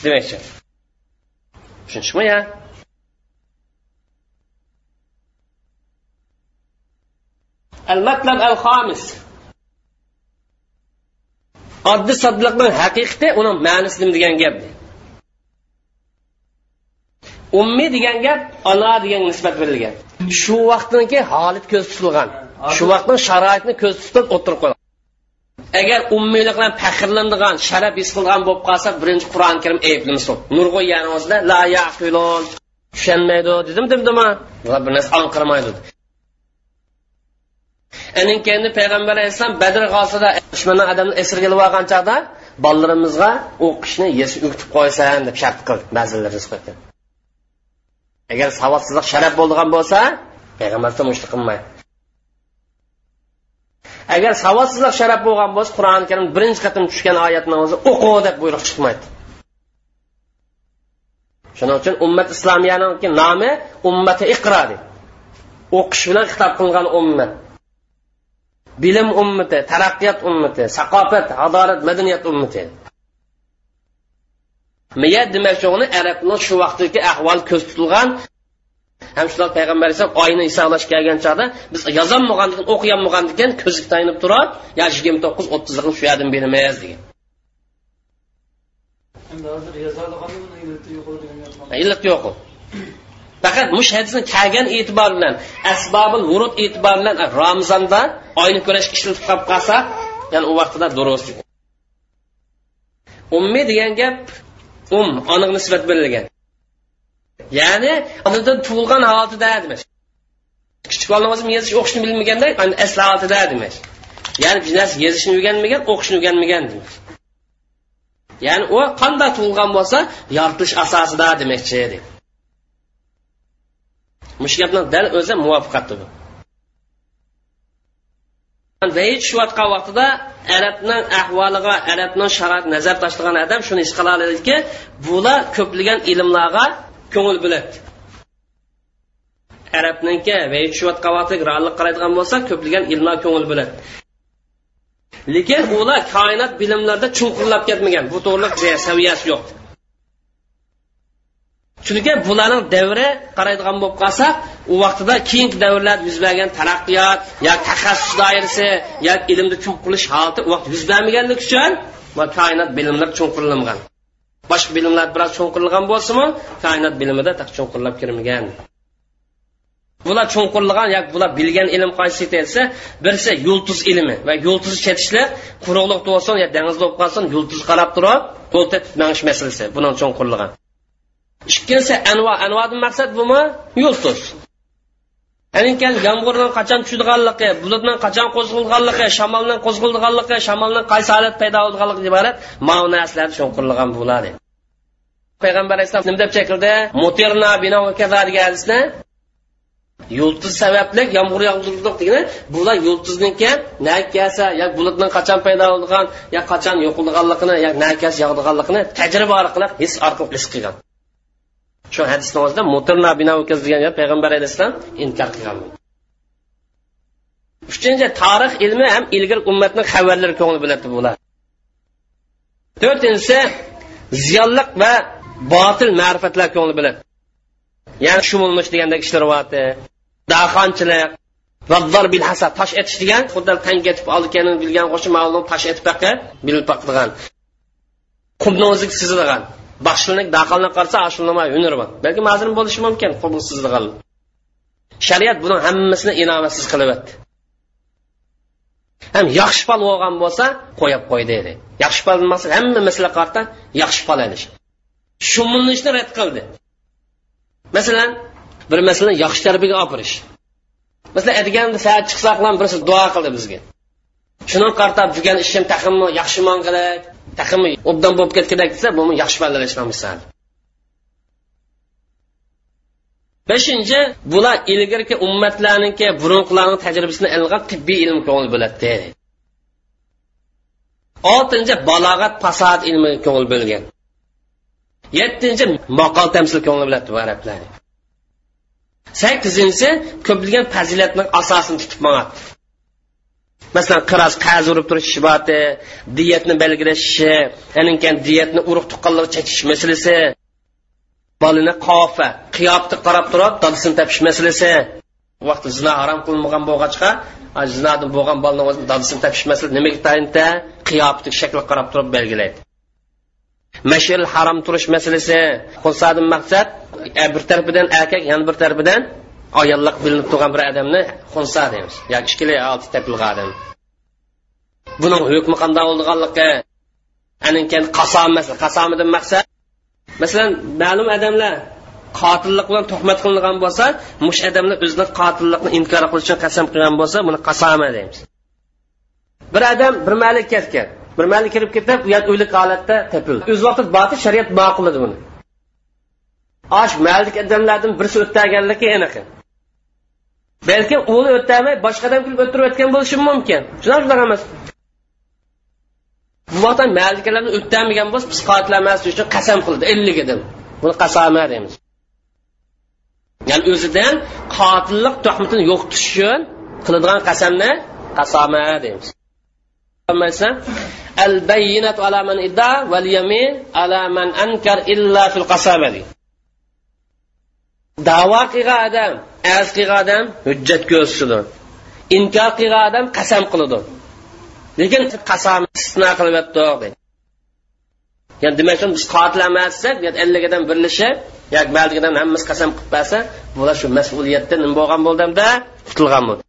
A: demoqchi tushunishmi ya المطلب الخامس oddiy soddaliqning haqiqati uni ma'nosi nima degan gap Ummiy degan gap ona degan nisbat berilgan. Shu vaqtniki holat ko'z tutilgan. Shu vaqtning sharoitini ko'z tutib o'tirib qo'ygan agar ummiylik bilan faxrlanadigan sharaf his qilgan bo'lib qolsa birinchi qur'oni karim ayblamsin nurg'oyani la yaqilun. Tushunmaydi dedim demdimi bir narsa anqirmaydi anin keyin payg'ambar alayhissalom badr g'osida dushmandan odamni esirga ilib olgan chog'da bolalarimizga o'qishni yesi o'kitib qo'ysan deb shart qildi. Ba'zilar qo'ygan agar savodsizlik sharaf bo'lgan bo'lsa payg'ambar mushti qilmaydi. Agar savodsizlik sharaf bo'lgan bo'lsa qur'oni karim birinchi qatim tushgan oyatni o'zi o'qi deb buyruq chiqmaydi. Shuning uchun ummat islomiyaniki nomi ummati iqro o'qish bilan xitob qilingan ummat. Bilim ummati taraqqiyot ummati saqofat adolat madaniyat ummati. Miyat demoqchi uni arabni shu vaqtdagi ahvol ko'z tutilgan. Ham shular payg'ambar alayhisalom oyni hisoblash kelgan chog'da biz yozolmagandan keyin o'qiolmagandan keyin ko'zga tayinib turib yo yigirma to'qqiz o'ttizligini shu yerdan beramiz degan. Illat yo'q faqat mush hadisni kelgan e'tibor bilan asbobil vurud e'tibor bilan ramzonda oyni ko'rishga ishlatib qolib qolsa ya'ni u vaqtida durust. Ummiy degan gap um aniq nisbat berilgan ya'ni onadan tug'ilgan holatida demak. Kichik bolani o'zi yozish o'qishni bilmaganda asli holatida demak. Ya'ni bir narsa yozishni o'rganmagan o'qishni o'rganmagan demak. Ya'ni u qanday tug'ilgan bo'lsa yoritilish asosida demakchi edi mush gapni dal o'zi muvaffaqatdir bu vayid tushayotgan vaqtida arabning ahvoliga arabning sharoit nazar tashlagan odam shuni his qila oladiki bular ko'plagan ilmlarga ko'ngil bo'ladi. Arabniki vayid tushayotgan vaqtda rallik qaraydigan bo'lsa ko'plagan ilmlar ko'ngil bo'ladi. Lekin ular koinot bilimlarida chunqurlab ketmagan. Bu to'g'riliq saviyasi yo'q. Chunki bularning davri qaraydigan bo'lib qolsak u vaqtida keyingi davrlarda yuz bergan taraqqiyot yo taxassus doirasi yo ilmni cho'nqilish holati u vaqt yuz bermaganligi uchun koinot bilimlar cho'nqirilmagan boshqa bilimlar biroz cho'nqirilgan bo'lsinmi koinot bilimida cho'nqirlab kirmagan. Bular cho'nqirlagan yoki bular bilgan ilm qaysi desa birisi yulduz ilmi va yulduz chetishlik quruqliq bo'lsin yo dengizda bo'lib qolsin yulduz qarab turib yo'l manish masalasi buni cho'nqirlagan ikkinchisi anvo anvodan maqsad bumi yulduz. Keyin yomg'irning qachon tushadiganligi bulutning qachon qo'zg'alganligi shamolning qo'zg'alganligi shamolning qaysi holat paydo bo'lganligi iborat mau narsalar cho'nqirlagan bo'ladi. Payg'ambar alayhissalom nima deb chekildi. Mutirna bino degan hadisda yulduz sababli yomg'ir yog'dirdik degani bular yulduzniki na kelsa yo bulutning qachon paydo bo'lgan yo qachon yo'qolganligini yo na kelsa yog'diganligini tajriba orqali his orqali his qilgan. Shu hadisni o'zida mutirna bino degan gap payg'ambar alayhissalom inkor qilgan uchinchi tarix ilmi ham ilgir ummatni xabarlari ko'ngli biladi bular. To'rtinchisi ziyonliq va botil ma'rifatlar ko'ngli biladi ya'ni shumulmish degandek ishlar bo'lyapti daxonchilik vaddor bil hasad tosh etish degan xuddi tanga etib oldi bilgan qo'shni ma'lum tosh etib bilib baqdigan qumni o'zi sizilgan baxshilik daqilni qarsa ashulama unirman balki mazlum bo'lishi mumkin qubulsizlig'i shariat buni hammasini inomatsiz qilyapti ham yaxshi fol bo'lgan bo'lsa qo'yib qo'y deydi. Yaxshi fol maqsad hamma masala qarta yaxshi fol ilish shumilishni rad qildi. Masalan bir masalan yaxshi tarbiyaga opirish masalan atiganda saat chiqsaq ham birisi duo qildi bizga. Shuni qartab jugan ishim taximi yaxshi qilib taximi obdan bo'lib ketgandek desa bu yaxshi ballashgan misol beshinchi bular ilgirki ummatlarniki burunqilarni tajribasini ilg'ab tibbiy ilm ko'ngil bo'ladi. Oltinchi balog'at fasod ilmi ko'ngil bo'lgan. Yettinchi maqol tamsil ko'ngil bo'ladi bu arablar. Sakkizinchisi ko'plagan fazilatni asosini tutib mangadi masalan qiroz qazi urib turish shibati diyatni belgilashishi keyin diyatni urug' tuqqanlar chekish masalasi bolani qofa qiyobni qarab turib dadasini topish masalasi. Vaqt vaqtda zino harom qilinmagan bo'lg'achqa zinodan bo'lgan bolani o'zini dadasini topish masalasi nimaga tayinda? Qiyobni shakli qarab turib belgilaydi. Mashil harom turish masalasi xusadan maqsad bir tarafidan erkak yana bir tarafidan ayollik bilinib turgan bir odamni xunsa deymiz. Yoki ikkili olti tepilgan odam buning hukmi qanday bo'lganligi anikan qasom masalan qasomidan maqsad. Masalan ma'lum odamlar qotillik bilan tuhmat qilingan bo'lsa mush odamlar o'zini qotillikni inkor qilish uchun qasam qilgan bo'lsa buni qasoma deymiz. Bir odam bir malik ketgan. Bir malik kirib ketib u yer o'lik holatda tepildi o'z vaqtida boti shariat ma'qulladi buni. Osh malik odamlardan birisi o'tganligi aniq. Balkim o'g'li o'tmay boshqa odam kulib o'tirib o'tgan bo'lishi mumkin shunaqa emas bu vaqtda malikalarni o'tamagan bo'lsa psixoatlamaslik uchun qasam qildi ellik deb buni qasama deymiz. Ya'ni o'zidan qotillik tuhmatini yo'qotish uchun qiladigan qasamni qasama deymiz. Al bayyinatu ala man idda val yamin ala man ankar illa fil qasama davo qilgan odam az qilgan odam hujjat ko'rsatdi inkor qilgan odam qasam qiladi. Lekin qasam istisno qilib deydi ya'ni demak biz qotil emassak ellik odam birlashib yoki baldigidan hammasi qasam qilib bersa bular shu mas'uliyatdan nima bo'lgan bo'ldimda qutulgan bo'ldi.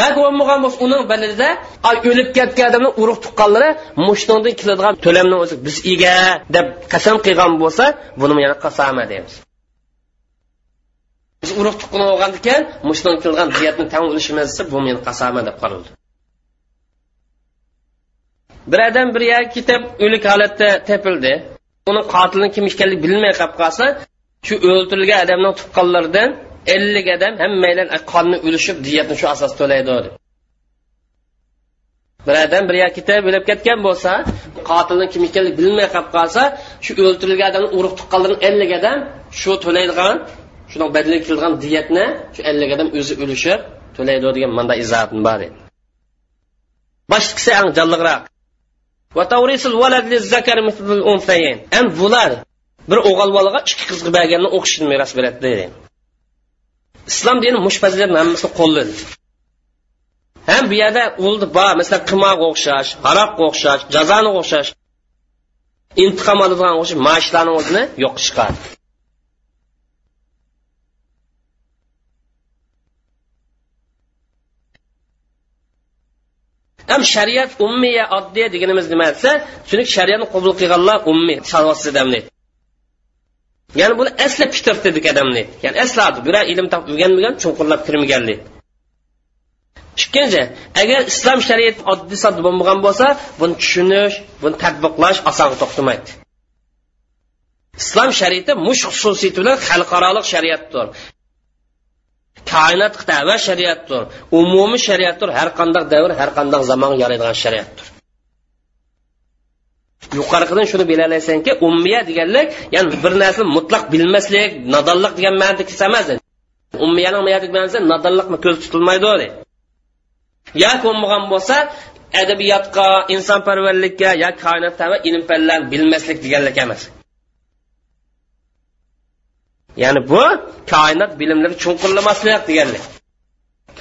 A: Yoki bo'lmagan bo'lsa uning balida o'lib ketgan odamni urug' tuqqanlari mushtondan keladigan to'lamni o'zi biz ega deb qasam qilgan bo'lsa buni yana qasama deymiz. Biz urug' tuqqan bo'lgan ekan mushdan kelgan diyatni tan ulishimiz desa bu meni qasama deb qaraldi. Bir odam bir yerga ketib o'lik holatda tepildi. Uni qotilini kim ekanligi bilmay qolib qolsa shu o'ldirilgan odamning tuqqanlaridan ellik odam hammaylar qonni ulishib diyatni shu asosda to'laydi deb bir odam bir yerga ketib o'lib ketgan bo'lsa qotilni kim ekanligi bilmay qolib qolsa shu o'ldirilgan odamni urug' tuqqanlarni ellik odam shu to'laydigan shuni badaliga kelgan diyatni shu ellik odam o'zi ulishib to'laydi degan manda izohatim bor edi. Boshqisi ang jonliroq ham bular bir o'g'il bolaga ikki qizga berganni o'qishini meros beradi deydi islom dini mush fazilatni hammasini qo'lladi ham bu yerda o'ldi bor masalan qimoqqa o'xshash haroqqa o'xshash jazoni o'xshash intiqom oladigan o'xshash mashlarni o'zini yo'q chiqardi. Ham shariat ummiya oddiy deganimiz nima desa chunki shariatni qabul qilganlar ummiy savotsiz odamni ya'ni buni asli fitrti dedik odamni ya'ni asli biror ilm topib o'rganmagan chunqurlab kirmaganlik ikkinchi agar islom shariati oddiy sodda bo'lmagan bo'lsa buni tushunish buni tadbiqlash oson to'xtamaydi. Islom shariati mush xususiyati bilan xalqaroliq shariatdir. Koinot va shariatdir. Umumiy shariatdir. Har qanday davr har qanday zamonga yaraydigan shariatdir. Yuqoriqidan shuni bilalaysanki ummiya deganlik ya'ni bir narsani mutlaq bilmaslik nodonlik degan ma'noda kelsa emas. Ummiyaning ma'nosi nodonlikni ko'z tutilmaydi yoki bo'lmagan bo'lsa adabiyotga insonparvarlikka yo koinot va ilm fanlarni bilmaslik deganlik emas. Ya'ni bu koinot bilimlari chunqurlamaslik deganlik.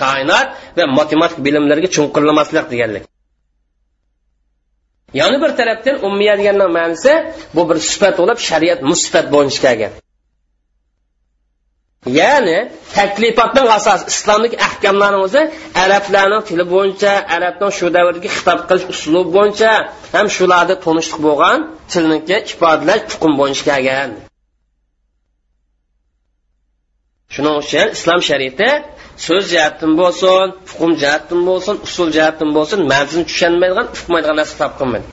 A: Koinot va matematik bilimlarga chunqurlamaslik deganlik. Yana bir tarafdan ummiya deganni ma'nosi bu bir sifat bo'lib shariat musifat bo'lishi kelgan ya'ni taklifotning asosi islomlik ahkamlarni o'zi arablarning tili bo'yicha arabning shu davrga xitob qilish uslubi bo'yicha ham shularda tonishliq bo'lgan tilniki ifodalash hukm bo'lishi kelgan shuning uchun islom shariati so'z jihatdan bo'lsin hukm jihatdan bo'lsin usul jihatdan bo'lsin ma'zini tushunmaydigan uqmaydigan narsa topqinmaydi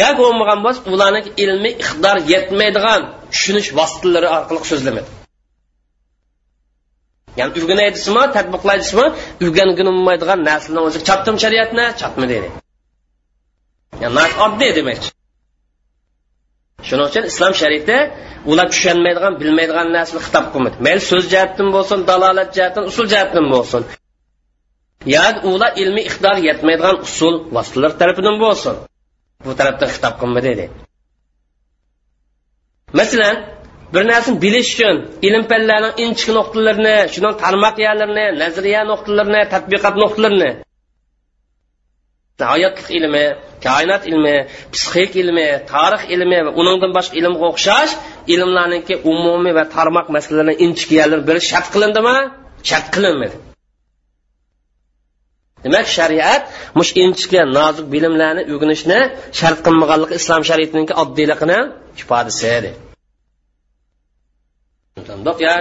A: yoki bo'lmagan bo'lsa ularni ilmiy iqtidor yetmaydigan tushunish vositalari orqali so'zlamadi ya'ni o'rganaydisimi tadbiqlaydisimi o'rganginmaydigan narsani o'zi chopdim shariatni chopma deydi. Ya'ni oddiy demakchi shuning uchun islom shariati ular tushunmaydigan bilmaydigan narsani xitob qilmaydi mayli so'z jihatdan bo'lsin dalolat jihatdan usul jihatdan bo'lsin. Yoki ular ilmiy iqtidor yetmaydigan usul vositalar tarafidan bo'lsin. Bu tarafdan xitob qilmaydi deydi masalan bir narsani bilish uchun ilm fanlarning inchik nuqtalarini shuni tarmoq yerlarini nazariya nuqtalarini tadbiqot nuqtalarini hayotlik ilmi koinot ilmi psixik ilmi tarix ilmi va uningdan boshqa ilmga o'xshash ilmlarniki umumiy va tarmoq masalalarni inchik yerlar shart qilindimi? Shart qilinmadi. Demak shariat mush inchika nozik bilimlarni o'rganishni shart qilmaganligi islom shariatiniki oddiyligini ifodasi ya.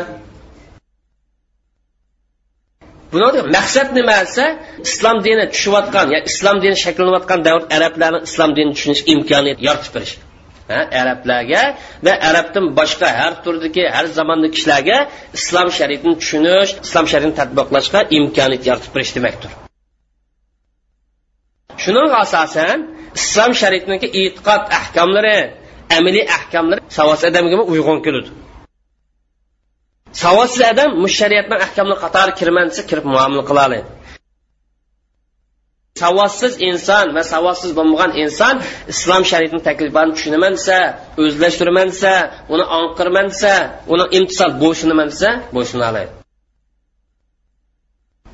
A: Buni maqsad nima desa islom dini tushayotgan ya islom dini shakllanayotgan davr arablarni islom dinini tushunish imkoniyat yaratib berish. Arablarga va arabdan boshqa har turdagi har zamonni kishilarga islom shariatini tushunish islom shariatini tadbiqlashga imkoniyat yaratib berish demakdir. Shuning asosan islom shariatiniki e'tiqod ahkomlari amaliy ahkomlari savos odamga uyg'un keladi savodsiz odam shariatni ahkomini qatori kirman desa kirib muomala qila oladi savodsiz inson va savodsiz bo'lmagan inson islom shariatini takliflarini tushunaman desa o'zlashtiraman desa uni onqirman desa uni imtisol bo'ysunaman desa bo'ysuna oladi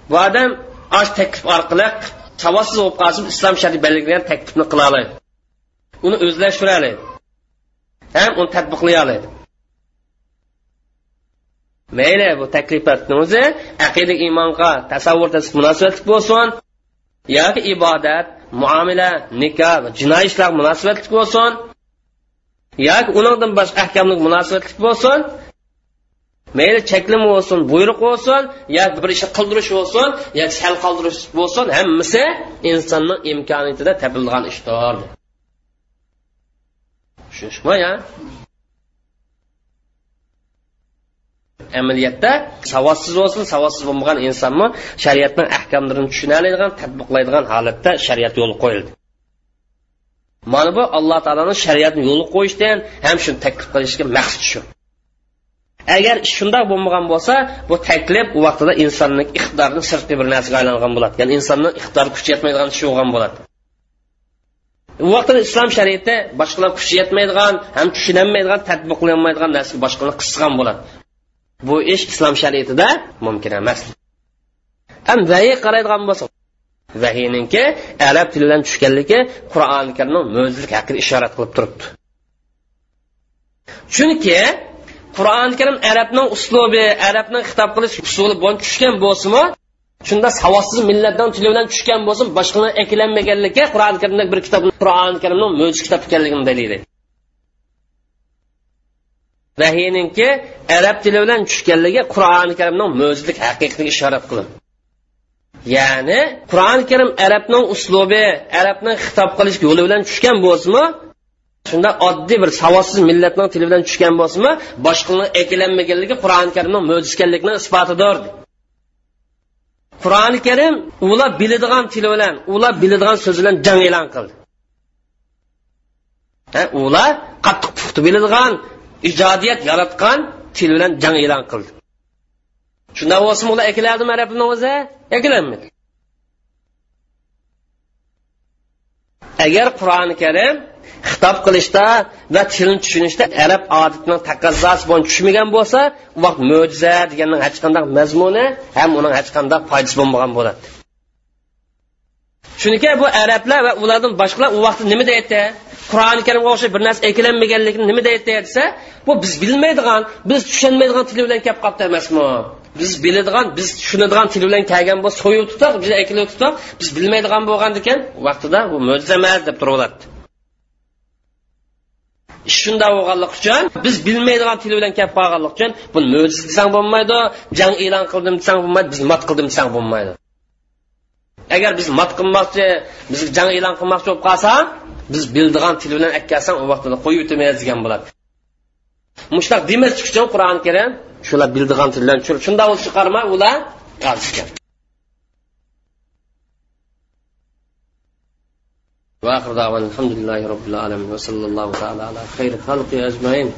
A: bu odam osh taklif orqali savodsiz bo'lib qolsin islom shariati belgilagan taklifni qila oladi uni o'zlashtira oladi ham uni tadbiqlay oladi mayli bu taklifatni o'zi aqida iymonga tasavvurda munosabatli bo'lsin yoki ibodat muomala nikoh va jinoiy ishlar munosabatli bo'lsin yoki undan boshqa ahkamlik munosabatli bo'lsin. Mayli cheklimi bo'lsin buyruq bo'lsin yoki bir ishni qildirish bo'lsin yoki sal qoldirish bo'lsin hammasi insonning imkoniyatida topilgan ishdir. Tushunishmi ya? Amaliyotda savodsiz bo'lsin savodsiz bo'lmagan insonmi shariatning ahkomlarini tushunoladigan tadbiqlaydigan holatda shariat yo'li qo'yildi. Mana bu alloh taoloni shariatni yo'li qo'yishdan ham shuni taklif qilishga maqsad shu. Agar shundoq bo'lmagan bo'lsa bu taklif u vaqtida insonning iqtidorini sirtqi bir narsaga aylangan bo'ladi. Ya'ni insonning iqtidori kuchi yetmaydigan ish bo'lgan bo'ladi. U vaqtda islom shariati boshqalar kuchi yetmaydigan ham tushunolmaydigan tadbiqlanmaydigan narsaga boshqalar qisgan bo'ladi. Bu ish islom shariatida mumkin emas. Ham vahiy qaraydigan bo'lsa vahiyninki arab tilidan tushganligi qur'oni karimning mo'jizik haqida ishorat qilib turibdi. Chunki qur'oni karim arabning uslubi arabning xitob qilish usuli bilan tushgan bo'lsinmi shunda savodsiz millatdan tili bilan tushgan bo'lsin boshqani eklanmaganligi qur'oni karimda bir kitob qur'oni karimning mo'jiz kitob ekanligini dalili vahiyninki arab tili bilan tushganligi qur'oni karimning mo'jizlik haqiqatiga ishorat qilib ya'ni qur'oni karim arabning uslubi arabning xitob qilish yo'li bilan tushgan bo'lsinmi shunda oddiy bir savodsiz millatning tili bilan tushgan bo'lsinmi boshqani eklanmaganligi qur'oni karimning mo'jizkanlikni isbotidir. Qur'oni karim ular biladigan tili bilan ular biladigan so'zi bilan jang e'lon qildi. Ular qattiq puxta biladigan ijodiyat yaratgan til bilan jang e'lon qildi. Shunda bo'lsin ular ekiladimi arabni o'zi ekilanmadi agar qur'oni karim xitob qilishda va tilni tushunishda arab odatining taqozosi bilan tushmagan bo'lsa u vaqt mo'jiza deganning hech qanday mazmuni ham uning hech qanday foydasi bo'lmagan bo'ladi. Chunki bu arablar va ulardan boshqalar u vaqtda nima deydi? Qur'oni karimga o'xshab bir narsa ekilanmaganligini nima deydi desa bu biz bilmaydigan biz tushunmaydigan til bilan kelib qolibdi emasmi? Biz biladigan biz tushunadigan til bilan kelgan bo'lsa so'yib tutaq biz ekilib tutaq biz bilmaydigan bo'lgan ekan vaqtida bu mo'jiza emas deb turaveradi. Ish shunday bo'lganligi uchun biz bilmaydigan til bilan kelib qolganligi uchun bu mo'jiza desang bo'lmaydi jang e'lon qildim desang bo'lmaydi biz mat qildim desang bo'lmaydi. Agar biz mat qilmoqchi biz jang e'lon qilmoqchi bo'lib qolsam biz bildigan til bilan akkasam u vaqtida qo'yib o'tamaymiz degan bo'ladi mushtaq demaslik uchun qur'oni karim shular bildigan til bilan shunday chiqarmay ular qolishgan واخر دعوانا الحمد لله رب العالمين وصلى الله تعالى على خير خلقه اجمعين